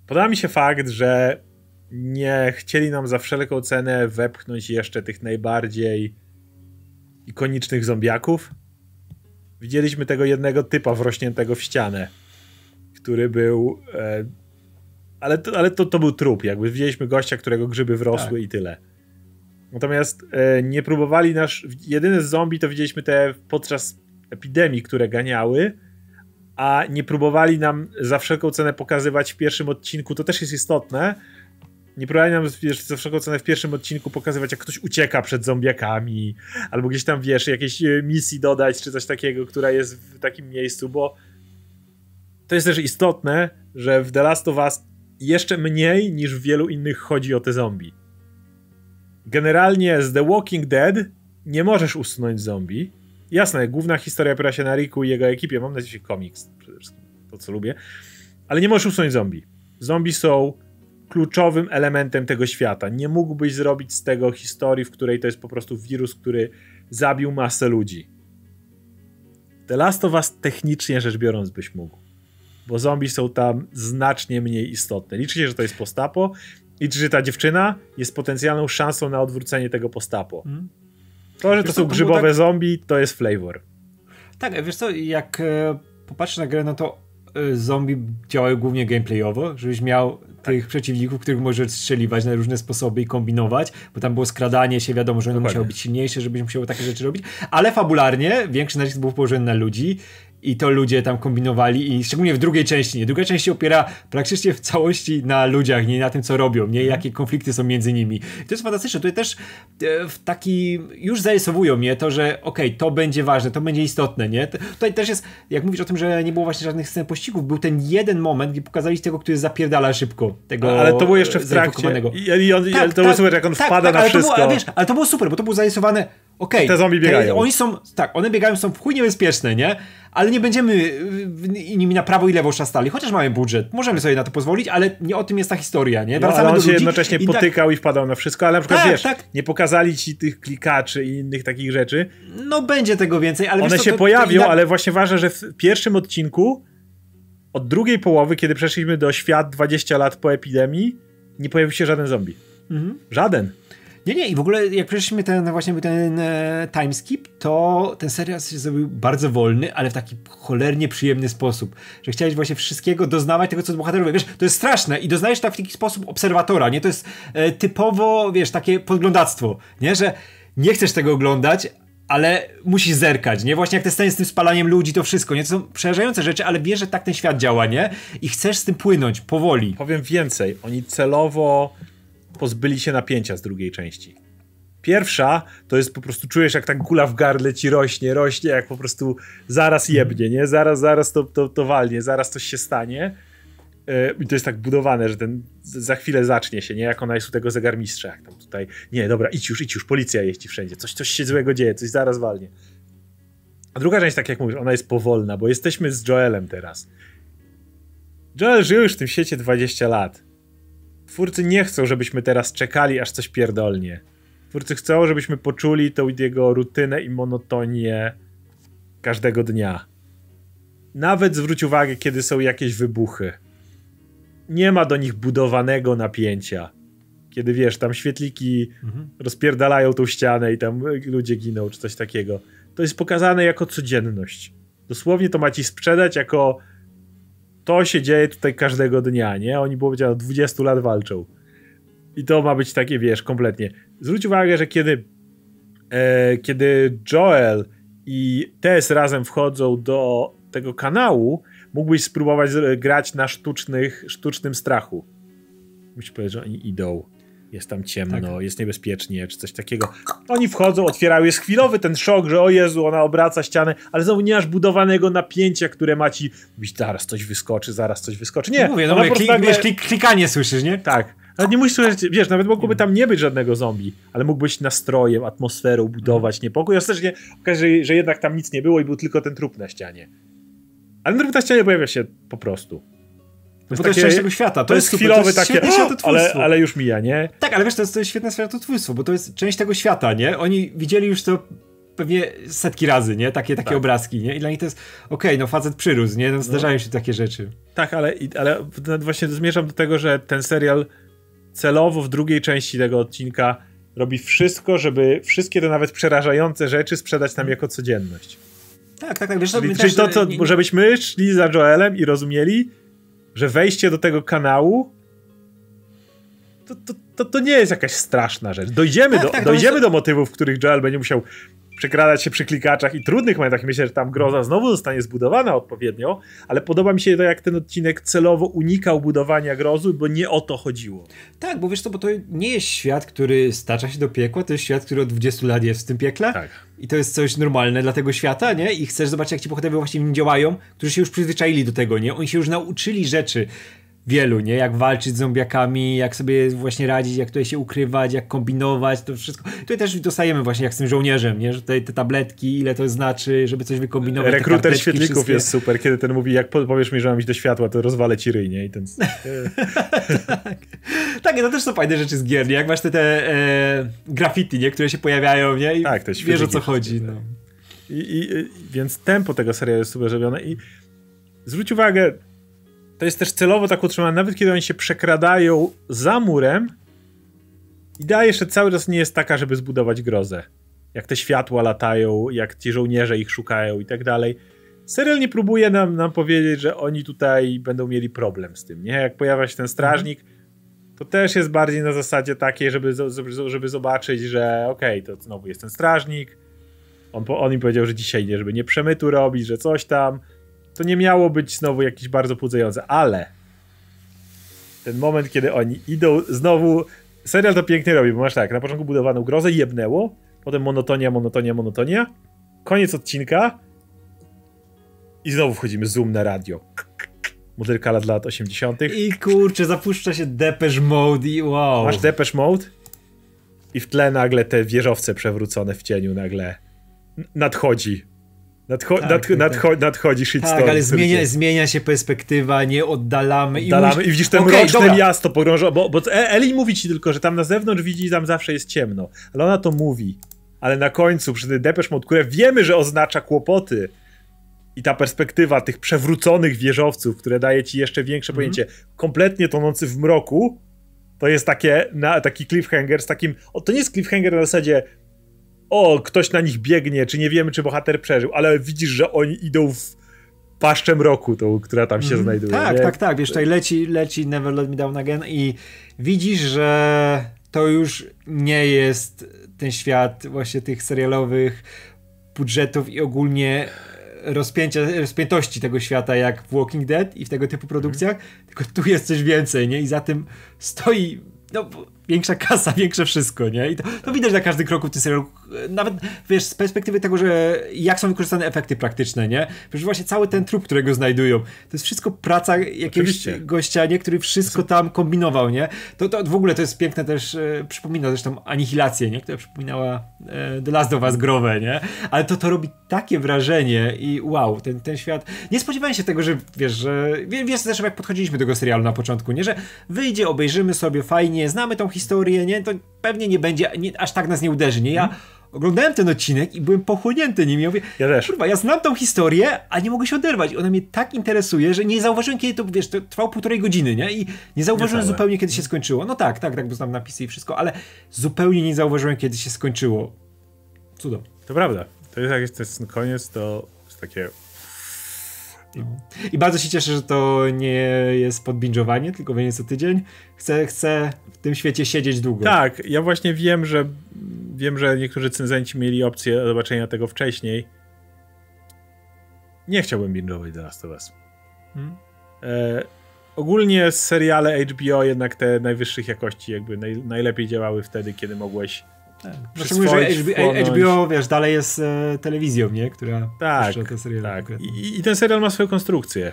podoba mi się fakt, że nie chcieli nam za wszelką cenę wepchnąć jeszcze tych najbardziej ikonicznych zombiaków. Widzieliśmy tego jednego typa wrośniętego w ścianę, który był. E, ale to, ale to, to był trup, jakby widzieliśmy gościa, którego grzyby wrosły Tak. i tyle. Natomiast e, nie próbowali nasz. Jedyne z zombie to widzieliśmy te podczas epidemii, które ganiały, a nie próbowali nam za wszelką cenę pokazywać w pierwszym odcinku. To też jest istotne. Nie próbowali nam wiesz, za wszelką cenę w pierwszym odcinku pokazywać, jak ktoś ucieka przed zombiakami, albo gdzieś tam wiesz, jakiejś e, misji dodać, czy coś takiego, która jest w takim miejscu, bo to jest też istotne, że w The Last of Us jeszcze mniej niż w wielu innych chodzi o te zombie. Generalnie z The Walking Dead nie możesz usunąć zombie. Jasne, główna historia opiera się na Riku i jego ekipie, mam na myśli komiks przede wszystkim, to co lubię, ale nie możesz usunąć zombie. Zombie są kluczowym elementem tego świata. Nie mógłbyś zrobić z tego historii, w której to jest po prostu wirus, który zabił masę ludzi. The Last of Us technicznie rzecz biorąc byś mógł. Bo zombie są tam znacznie mniej istotne. Liczy się, że to jest postapo. Liczy, że ta dziewczyna jest potencjalną szansą na odwrócenie tego postapo. Mhm. To, że Wiesz to co, są to grzybowe tak- zombie, to jest flavor. Tak, wiesz co, jak e, popatrzysz na grę, no to zombie działają głównie gameplayowo, żebyś miał tych przeciwników, których możesz strzeliwać na różne sposoby i kombinować, bo tam było skradanie się, wiadomo, że one Dokładnie. musiały być silniejsze, żebyś musiał takie rzeczy robić, ale fabularnie większy nacisk był położony na ludzi i to ludzie tam kombinowali i szczególnie w drugiej części, nie? Druga część się opiera praktycznie w całości na ludziach, nie na tym, co robią, nie? Jakie konflikty są między nimi. To jest fantastyczne. Tutaj też e, w taki, już zarysowują mnie to, że okej, to będzie ważne, to będzie istotne, nie? Tutaj też jest, jak mówisz o tym, że nie było właśnie żadnych scen pościgów, był ten jeden moment, gdzie pokazali tego, który zapierdala szybko. Tego Ale to było jeszcze w e, trakcie. I, i on, ale to było super, jak on wpada na ale To wszystko. było, ale, wiesz, ale to było super, bo to było zarysowane. Okej. Te zombie biegają. Oni są, tak, one biegają, są w chuj niebezpieczne, nie? Ale nie będziemy y, nimi na prawo i lewo szastali, chociaż mamy budżet. Możemy sobie na to pozwolić, ale nie o tym jest ta historia, nie? No, Wracamy ale on się jednocześnie i tak- potykał i wpadał na wszystko, ale na przykład Tak, wiesz, tak. nie pokazali ci tych klikaczy i innych takich rzeczy. No będzie tego więcej, ale One co, się to, pojawią, to, ale właśnie ważne, że w pierwszym odcinku od drugiej połowy, kiedy przeszliśmy do świat 20 lat po epidemii, nie pojawił się żaden zombie. Mhm. Żaden. Nie, nie, i w ogóle jak przeszliśmy ten właśnie ten e, timeskip, to ten serial się zrobił bardzo wolny, ale w taki cholernie przyjemny sposób, że chciałeś właśnie wszystkiego doznawać tego, co bohaterowie. Wiesz, to jest straszne i doznajesz tak w taki sposób obserwatora, nie? To jest e, typowo, wiesz, takie podglądactwo, nie? Że nie chcesz tego oglądać, ale musisz zerkać, nie? Właśnie jak te sceny z tym spalaniem ludzi, to wszystko, nie? To są przerażające rzeczy, ale wiesz, że tak ten świat działa, nie? I chcesz z tym płynąć, powoli. Powiem więcej, oni celowo pozbyli się napięcia z drugiej części. Pierwsza to jest po prostu czujesz, jak ta gula w gardle ci rośnie, rośnie, jak po prostu zaraz jebnie, nie? Zaraz, zaraz to, to, to walnie, zaraz coś się stanie. e, i to jest tak budowane, że ten za chwilę zacznie się, nie? Jak ona jest u tego zegarmistrza, jak tam tutaj, nie, dobra, idź już, idź już, policja jeździ wszędzie, coś, coś się złego dzieje, coś zaraz walnie. A druga część, tak jak mówisz, ona jest powolna, bo jesteśmy z Joelem teraz. Joel żył już w tym świecie 20 lat. Twórcy nie chcą, żebyśmy teraz czekali, aż coś pierdolnie. Twórcy chcą, żebyśmy poczuli tą jego rutynę i monotonię każdego dnia. Nawet zwróć uwagę, kiedy są jakieś wybuchy. Nie ma do nich budowanego napięcia. Kiedy wiesz, tam świetliki mhm. rozpierdalają tą ścianę i tam ludzie giną, czy coś takiego. To jest pokazane jako codzienność. Dosłownie to ma ci sprzedać jako to się dzieje tutaj każdego dnia, nie? Oni było powiedziane, 20 lat walczą. I to ma być takie, wiesz, kompletnie. Zwróć uwagę, że kiedy, e, kiedy Joel i Tess razem wchodzą do tego kanału, mógłbyś spróbować grać na sztucznych, sztucznym strachu. Musisz powiedzieć, że oni idą. Jest tam ciemno, tak. jest niebezpiecznie, czy coś takiego. Oni wchodzą, otwierają, jest chwilowy ten szok, że o Jezu, ona obraca ścianę, ale znowu nie masz budowanego napięcia, które ma ci zaraz coś wyskoczy, zaraz coś wyskoczy. Nie, no mówię, no mówię, klik, nagle... wiesz, klik, klikanie słyszysz, nie? Tak. Ale nie musisz słyszeć, wiesz, nawet mogłoby tam nie być żadnego zombie, ale mógłbyś nastrojem, atmosferą budować niepokój. Ostatecznie okaże się, że jednak tam nic nie było i był tylko ten trup na ścianie. Ale trup na ścianie pojawia się po prostu. To bo to jest część tego świata. To, to jest, chwilowe to jest takie, ale, ale już mija, nie? Tak, ale wiesz, to jest, to jest świetne światotwórstwo, bo to jest część tego świata, nie? Oni widzieli już to pewnie setki razy, nie? Takie, takie tak. obrazki, nie? I dla nich to jest, okej, okay, no facet przyrósł, nie? No, zdarzają się takie rzeczy. Tak, ale, ale właśnie zmierzam do tego, że ten serial celowo w drugiej części tego odcinka robi wszystko, żeby wszystkie te nawet przerażające rzeczy sprzedać nam jako codzienność. Tak, tak, tak. Wiesz, czyli, czyli to, to, żebyśmy szli za Joelem i rozumieli, że wejście do tego kanału to, to, to, to nie jest jakaś straszna rzecz. Dojdziemy, tak, do, tak, dojdziemy do motywów, w których Joel będzie musiał przekradać się przy klikaczach i trudnych momentach. Myślę, że tam groza znowu zostanie zbudowana odpowiednio, ale podoba mi się to, jak ten odcinek celowo unikał budowania grozu, bo nie o to chodziło. Tak, bo wiesz co, bo to nie jest świat, który stacza się do piekła, to jest świat, który od 20 lat jest w tym piekle. Tak. I to jest coś normalne dla tego świata, nie? I chcesz zobaczyć, jak ci bohaterowie właśnie w nim działają, którzy się już przyzwyczaili do tego, nie? Oni się już nauczyli rzeczy wielu, nie? Jak walczyć z zombiakami, jak sobie właśnie radzić, jak tutaj się ukrywać, jak kombinować, to wszystko. Tutaj też dostajemy właśnie jak z tym żołnierzem, nie? Że tutaj te tabletki, ile to znaczy, żeby coś wykombinować. Rekruter świetlików wszystkie. jest super, kiedy ten mówi, jak powiesz mi, że mam iść do światła, to rozwalę ci ryj, nie? I ten... tak. tak, to też są fajne rzeczy z gier, nie? Jak masz te, te e, graffiti, nie? Które się pojawiają, nie? I tak, to wiesz o co chodzi, no. I, i, więc tempo tego serialu jest super zrobione i zwróć uwagę, to jest też celowo tak utrzymane, nawet kiedy oni się przekradają za murem, idea jeszcze cały czas nie jest taka, żeby zbudować grozę. Jak te światła latają, jak ci żołnierze ich szukają i tak dalej. Serial nie próbuje nam, nam powiedzieć, że oni tutaj będą mieli problem z tym, nie? Jak pojawia się ten strażnik, to też jest bardziej na zasadzie takiej, żeby, żeby zobaczyć, że okej, okay, to znowu jest ten strażnik, on, on im powiedział, że dzisiaj nie, żeby nie przemytu robić, że coś tam, to nie miało być znowu jakieś bardzo pudzające, ale ten moment, kiedy oni idą znowu, serial to pięknie robi, bo masz tak, na początku budowaną grozę jebnęło, potem monotonia, monotonia, monotonia, koniec odcinka i znowu wchodzimy zoom na radio. Modelka lat lat 80. I kurczę, zapuszcza się Depeche Mode i wow. Masz Depeche Mode i w tle nagle te wieżowce przewrócone w cieniu nagle nadchodzi Nadcho tak, nadch nadcho tak. nadchodzi shitstorm. Tak, ale zmienia, zmienia się perspektywa, nie oddalamy. Oddalamy i, i widzisz ten okay, mroczne dobra. miasto pogrążone, bo, bo Eli mówi ci tylko, że tam na zewnątrz widzi, tam zawsze jest ciemno. Ale ona to mówi. Ale na końcu, przy Depeche Mode, które wiemy, że oznacza kłopoty i ta perspektywa tych przewróconych wieżowców, które daje ci jeszcze większe mm -hmm. pojęcie, kompletnie tonący w mroku, to jest takie, na, taki cliffhanger z takim, o, to nie jest cliffhanger na zasadzie o, ktoś na nich biegnie, czy nie wiemy, czy bohater przeżył, ale widzisz, że oni idą w paszczem roku, tą, która tam się mm, znajduje. Tak, nie? tak, tak. Wiesz, tutaj leci, leci Never Let Me Down Again i widzisz, że to już nie jest ten świat właśnie tych serialowych budżetów i ogólnie rozpięcia, rozpiętości tego świata jak w Walking Dead i w tego typu produkcjach, mm. tylko tu jest coś więcej, nie? I za tym stoi no, większa kasa, większe wszystko, nie? I to, to widać na każdym kroku w tym serialu. Nawet, wiesz, z perspektywy tego, że jak są wykorzystane efekty praktyczne, nie? Wiesz, właśnie cały ten trup, którego znajdują, to jest wszystko praca jakiegoś Oczywiście. gościa, nie? Który wszystko tam kombinował, nie? To, to w ogóle to jest piękne też, e, przypomina zresztą Anihilację, nie? Która przypominała e, The Last of Us growę, nie? Ale to to robi takie wrażenie i wow, ten, ten świat... Nie spodziewałem się tego, że wiesz, że... wie- Wiesz zresztą jak podchodziliśmy do tego serialu na początku, nie? Że wyjdzie, obejrzymy sobie fajnie, znamy tą historię, nie? To pewnie nie będzie, nie, aż tak nas nie uderzy, nie? Ja oglądałem ten odcinek i byłem pochłonięty nim. Ja mówię, Ja też. kurwa, ja znam tą historię, a nie mogę się oderwać. Ona mnie tak interesuje, że nie zauważyłem, kiedy to, wiesz, to trwało półtorej godziny, nie? I nie zauważyłem Niecałe. zupełnie, kiedy się skończyło. No tak, tak, tak, bo znam napisy i wszystko, ale zupełnie nie zauważyłem, kiedy się skończyło. Cudo. To prawda. To jest jak jest ten koniec, to jest takie... I bardzo się cieszę, że to nie jest podbingowanie, tylko będzie co tydzień. Chcę, chcę w tym świecie siedzieć długo. Tak, ja właśnie wiem, że wiem, że niektórzy cenzenci mieli opcję zobaczenia tego wcześniej. Nie chciałbym binge'ować The Last of Us. Hmm? E, ogólnie seriale HBO jednak te najwyższych jakości jakby naj, najlepiej działały wtedy, kiedy mogłeś Szczególnie, że przyswoić, HBO. HBO, wiesz, dalej jest e, telewizją, nie? Która Tak, puszcza te seriale tak. I, I ten serial ma swoją konstrukcję.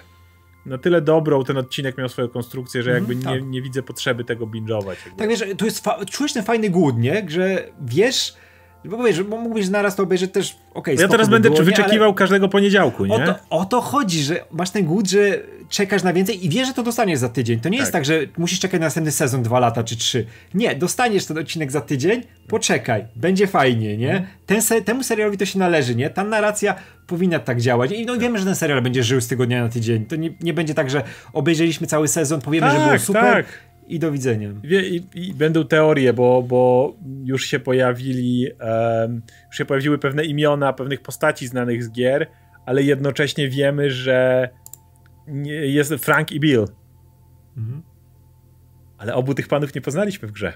Na tyle dobrą ten odcinek miał swoją konstrukcję, że jakby nie, tak. nie widzę potrzeby tego binge'ować. Tak wiesz, tu jest fa- czujesz ten fajny głód, nie? Że wiesz, bo wiesz, bo mógłbyś naraz to obejrzeć też, okej, ja spoko teraz będę było, nie? wyczekiwał każdego poniedziałku, nie? O to, o to chodzi, że masz ten głód, że czekasz na więcej i wiesz, że to dostaniesz za tydzień. To nie jest Tak. tak, że musisz czekać na następny sezon dwa lata czy trzy. Nie, dostaniesz ten odcinek za tydzień, poczekaj, będzie fajnie, nie? Mhm. Ten se- temu serialowi to się należy, nie? Ta narracja powinna tak działać. I no wiemy, że ten serial będzie żył z tygodnia na tydzień. To nie, nie będzie tak, że obejrzeliśmy cały sezon, powiemy, że Tak, było super tak. I do widzenia. I, I będą teorie, bo, bo już się pojawili, em, już się pojawiły pewne imiona pewnych postaci znanych z gier, ale jednocześnie wiemy, że jest Frank i Bill. Mhm. Ale obu tych panów nie poznaliśmy w grze.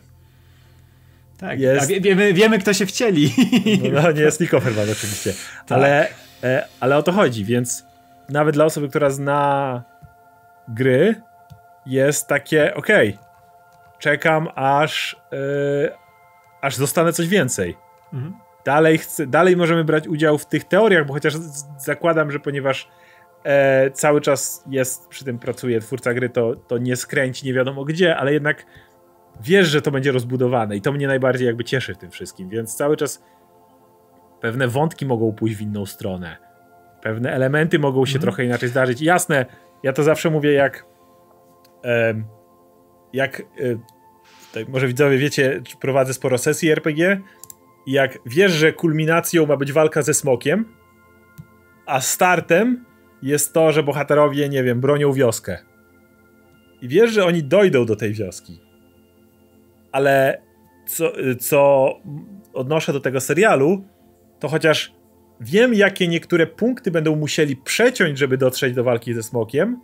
Tak, Jest- wie, wiemy, wiemy, kto się wcieli. No, no nie jest Nick Offerman oczywiście. Ale, e, ale o to chodzi, więc nawet dla osoby, która zna gry, jest takie, okej, czekam aż, e, aż dostanę coś więcej. Mhm. Dalej, chcę, dalej możemy brać udział w tych teoriach, bo chociaż zakładam, że ponieważ e, cały czas jest, przy tym pracuje twórca gry, to, to nie skręci nie wiadomo gdzie, ale jednak wiesz, że to będzie rozbudowane i to mnie najbardziej jakby cieszy w tym wszystkim, więc cały czas pewne wątki mogą pójść w inną stronę. Pewne elementy mogą się Mhm. trochę inaczej zdarzyć. Jasne, ja to zawsze mówię jak jak e, może widzowie wiecie, prowadzę sporo sesji RPG jak wiesz, że kulminacją ma być walka ze smokiem, a startem jest to, że bohaterowie, nie wiem, bronią wioskę. I wiesz, że oni dojdą do tej wioski. Ale co, co odnoszę do tego serialu, to chociaż wiem, jakie niektóre punkty będą musieli przeciąć, żeby dotrzeć do walki ze smokiem,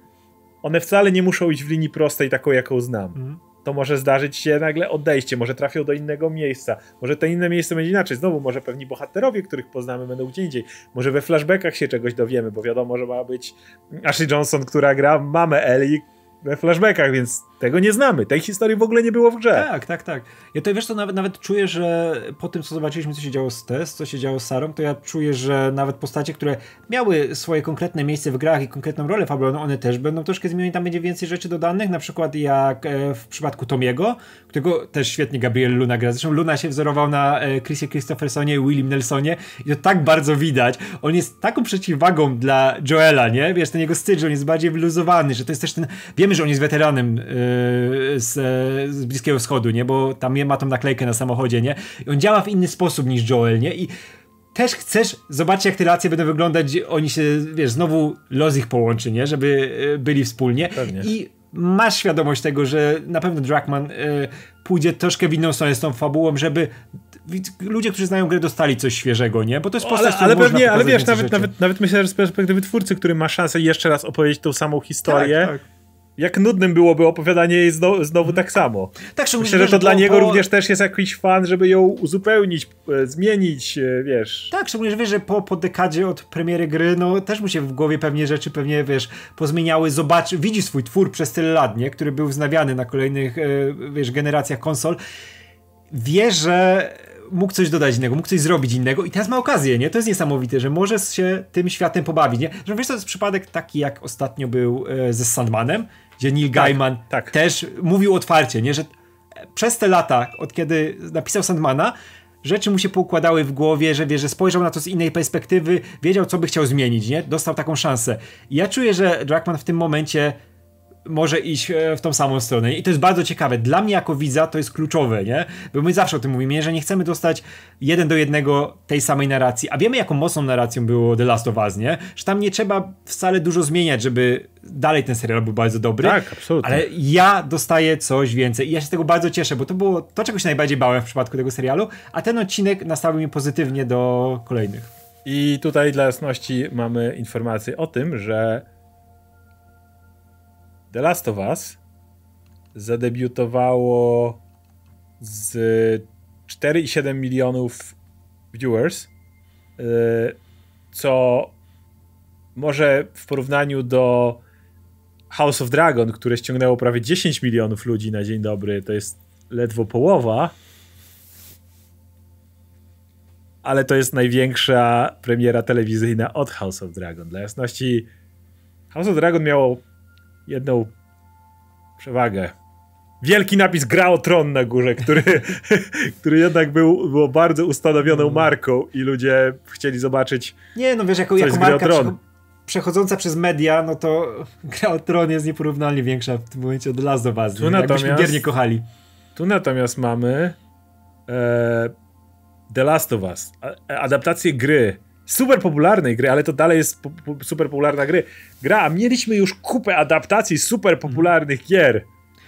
one wcale nie muszą iść w linii prostej, taką, jaką znam. Mhm. to może zdarzyć się nagle odejście, może trafią do innego miejsca, może to inne miejsce będzie inaczej, znowu może pewni bohaterowie, których poznamy będą gdzie indziej, może we flashbackach się czegoś dowiemy, bo wiadomo, że ma być Ashley Johnson, która gra mamę Ellie we flashbackach, więc tego nie znamy, tej historii w ogóle nie było w grze. Tak, tak, tak. Ja to wiesz, to nawet, nawet czuję, że po tym, co zobaczyliśmy, co się działo z Tess, co się działo z Sarą, to ja czuję, że nawet postacie, które miały swoje konkretne miejsce w grach i konkretną rolę fabularną, one też będą troszkę zmienione, tam będzie więcej rzeczy dodanych, na przykład jak e, w przypadku Tomiego, którego też świetnie Gabriel Luna gra. Zresztą Luna się wzorował na e, Chrisie Christophersonie i Willim Nelsonie i to tak bardzo widać. On jest taką przeciwwagą dla Joela, nie? Wiesz, ten jego styl, że on jest bardziej wyluzowany, że to jest też ten... Wiemy, że on jest weteranem e, z, z Bliskiego Wschodu, nie? Bo tam ma tą naklejkę na samochodzie, nie? I on działa w inny sposób niż Joel, nie? I też chcesz zobaczyć, jak te relacje będą wyglądać, oni się, wiesz, znowu los ich połączy, nie? Żeby e, byli wspólnie. Pewnie. I masz świadomość tego, że na pewno Dragman e, pójdzie troszkę w inną stronę z tą fabułą, żeby ludzie, którzy znają grę, dostali coś świeżego, nie? Bo to jest postać, ale, ale pewnie, ale wiesz, nawet, nawet, nawet myślę, że z perspektywy twórcy, który ma szansę jeszcze raz opowiedzieć tą samą historię, Tak, tak. Jak nudnym byłoby opowiadanie jej znowu, znowu tak samo. Tak, Myślę, że to dla niego również też jest jakiś fan, żeby ją uzupełnić, e, zmienić, e, wiesz. Tak, szczególnie, że wiesz, że po, po dekadzie od premiery gry, no też mu się w głowie pewnie rzeczy pewnie, wiesz, pozmieniały, zobaczy, widzi swój twór przez tyle lat, nie? Który był wznawiany na kolejnych, e, wiesz, generacjach konsol. Wie, że mógł coś dodać innego, mógł coś zrobić innego i teraz ma okazję, nie? To jest niesamowite, że może się tym światem pobawić, nie? Że wiesz, to jest przypadek taki, jak ostatnio był e, ze Sandmanem, gdzie Neil tak, Gaiman tak. też mówił otwarcie, nie? Że przez te lata, od kiedy napisał Sandmana, rzeczy mu się poukładały w głowie, że wie, że spojrzał na to z innej perspektywy, wiedział, co by chciał zmienić, nie? Dostał taką szansę. I ja czuję, że Druckmann w tym momencie może iść e, w tą samą stronę. I to jest bardzo ciekawe. Dla mnie jako widza to jest kluczowe, nie? Bo my zawsze o tym mówimy, że nie chcemy dostać jeden do jednego tej samej narracji. A wiemy, jaką mocną narracją było The Last of Us, nie? Że tam nie trzeba wcale dużo zmieniać, żeby dalej ten serial był bardzo dobry. Tak, absolutnie. Ale ja dostaję coś więcej i ja się z tego bardzo cieszę, bo to było to, czego się najbardziej bałem w przypadku tego serialu, a ten odcinek nastawił mnie pozytywnie do kolejnych. I tutaj dla jasności mamy informację o tym, że The Last of Us zadebiutowało z 4,7 milionów viewers, y, co może w porównaniu do House of Dragon, które ściągnęło prawie 10 milionów ludzi na dzień dobry, to jest ledwo połowa. Ale to jest największa premiera telewizyjna od House of Dragon. Dla jasności, House of Dragon miało jedną przewagę. Wielki napis Gra o Tron na górze, który, który jednak był było bardzo ustanowioną mm. marką i ludzie chcieli zobaczyć. Nie, no wiesz, jako, jako marka przechodząca przez media, no to Gra o Tron jest nieporównalnie większa w tym momencie od Last of Us. Tu natomiast, gier nie kochali. Tu natomiast mamy e, The Last of Us. Adaptację gry super popularnej gry, ale to dalej jest po, po, super popularna gry. gra, a mieliśmy już kupę adaptacji super popularnych gier.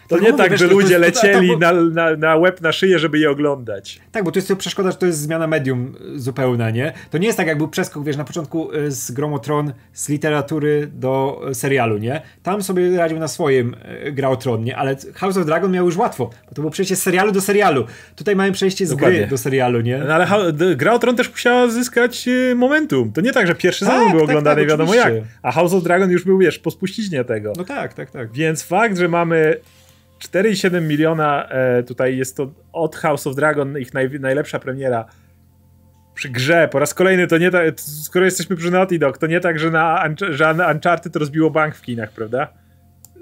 To, nie tak, że ludzie lecieli na, na, na web, na szyję, żeby je oglądać. Tak, bo to jest przeszkoda, że to jest zmiana medium zupełna, nie? To nie jest tak, jak był przeskok, wiesz, na początku y, z Gromotron, z literatury do y, serialu, nie? Tam sobie radził na swoim y, Gra o Tron, nie? Ale House of Dragon miał już łatwo, bo to było przejście z serialu do serialu. Tutaj mamy przejście z Dokładnie. gry do serialu, nie? No, ale Gra o Tron też musiała zyskać momentum. To nie tak, że pierwszy tak, sezon był tak, oglądany tak, wiadomo jak. A House of Dragon już był, wiesz, po spuściźnie tego. No tak, tak, tak. Więc fakt, że mamy 4,7 miliona e, tutaj jest to od House of Dragon, ich naj, najlepsza premiera przy grze. Po raz kolejny to nie tak, skoro jesteśmy przy Naughty Dog, to nie tak, że na, że na Uncharted rozbiło bank w kinach, prawda?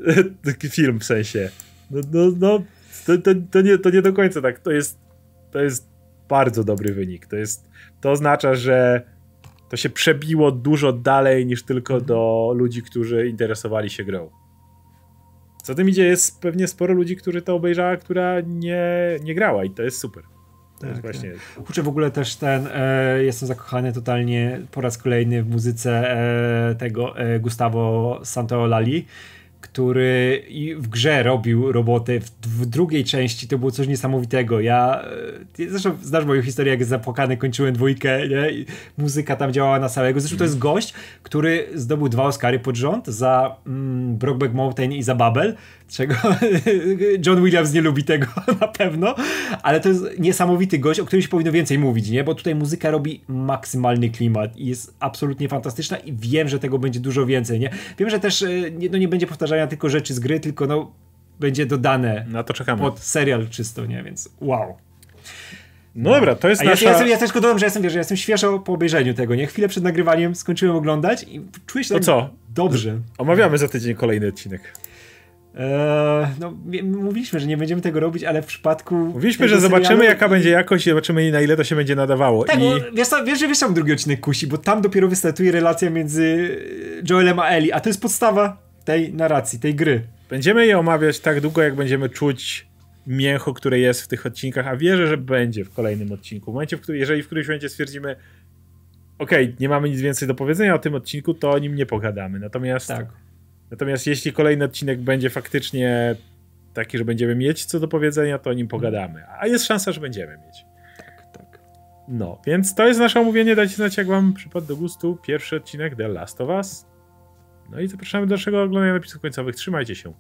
Taki film w sensie. No, no, no to, to, to, nie, to nie do końca tak. To jest, to jest bardzo dobry wynik. To, jest, to oznacza, że to się przebiło dużo dalej niż tylko do ludzi, którzy interesowali się grą. Co tym idzie, jest pewnie sporo ludzi, którzy to obejrzała, która nie, nie grała i to jest super. To tak, właśnie... Tak. Kurczę, w ogóle też ten, e, jestem zakochany totalnie po raz kolejny w muzyce e, tego e, Gustavo Santaolali który w grze robił robotę w, drugiej części, to było coś niesamowitego. Ja, e, zresztą znasz moją historię, jak zapłakany kończyłem dwójkę, nie? I muzyka tam działała na całego. Zresztą to jest gość, który zdobył dwa Oscary pod rząd za mm, Brokeback Mountain i za Babel, czego John Williams nie lubi tego na pewno, ale to jest niesamowity gość, o którym się powinno więcej mówić, nie? Bo tutaj muzyka robi maksymalny klimat i jest absolutnie fantastyczna i wiem, że tego będzie dużo więcej, nie? Wiem, że też e, nie, no nie będzie powtarzania tylko rzeczy z gry, tylko no będzie dodane na to czekamy. pod serial czysto, nie? Więc wow. No, no dobra, to jest A nasza... Ja, ja, jestem, ja też tylko dodam, że jestem, wiesz, ja jestem świeżo po obejrzeniu tego, nie? Chwilę przed nagrywaniem skończyłem oglądać i czuję się to tak co? dobrze. Omawiamy za tydzień kolejny odcinek. Eee, no, mówiliśmy, że nie będziemy tego robić, ale w przypadku. Mówiliśmy, że zobaczymy, jaka będzie jakość i zobaczymy, na ile to się będzie nadawało. Tak, I... bo wiesz, wiesz, że wiesz, tam drugi odcinek kusi, bo tam dopiero wystartuje relacja między Joelem a Eli, a to jest podstawa tej narracji, tej gry. Będziemy je omawiać tak długo, jak będziemy czuć mięcho, które jest w tych odcinkach, a wierzę, że będzie w kolejnym odcinku. W momencie, w którym, jeżeli w którymś momencie stwierdzimy, okej, okay, nie mamy nic więcej do powiedzenia o tym odcinku, to o nim nie pogadamy. Natomiast. Tak Natomiast jeśli kolejny odcinek będzie faktycznie taki, że będziemy mieć co do powiedzenia, to o nim pogadamy. A jest szansa, że będziemy mieć. Tak, tak. No, więc to jest nasze omówienie. Dajcie znać, jak wam przypadł do gustu pierwszy odcinek The Last of Us. No i zapraszamy do dalszego oglądania napisów końcowych. Trzymajcie się.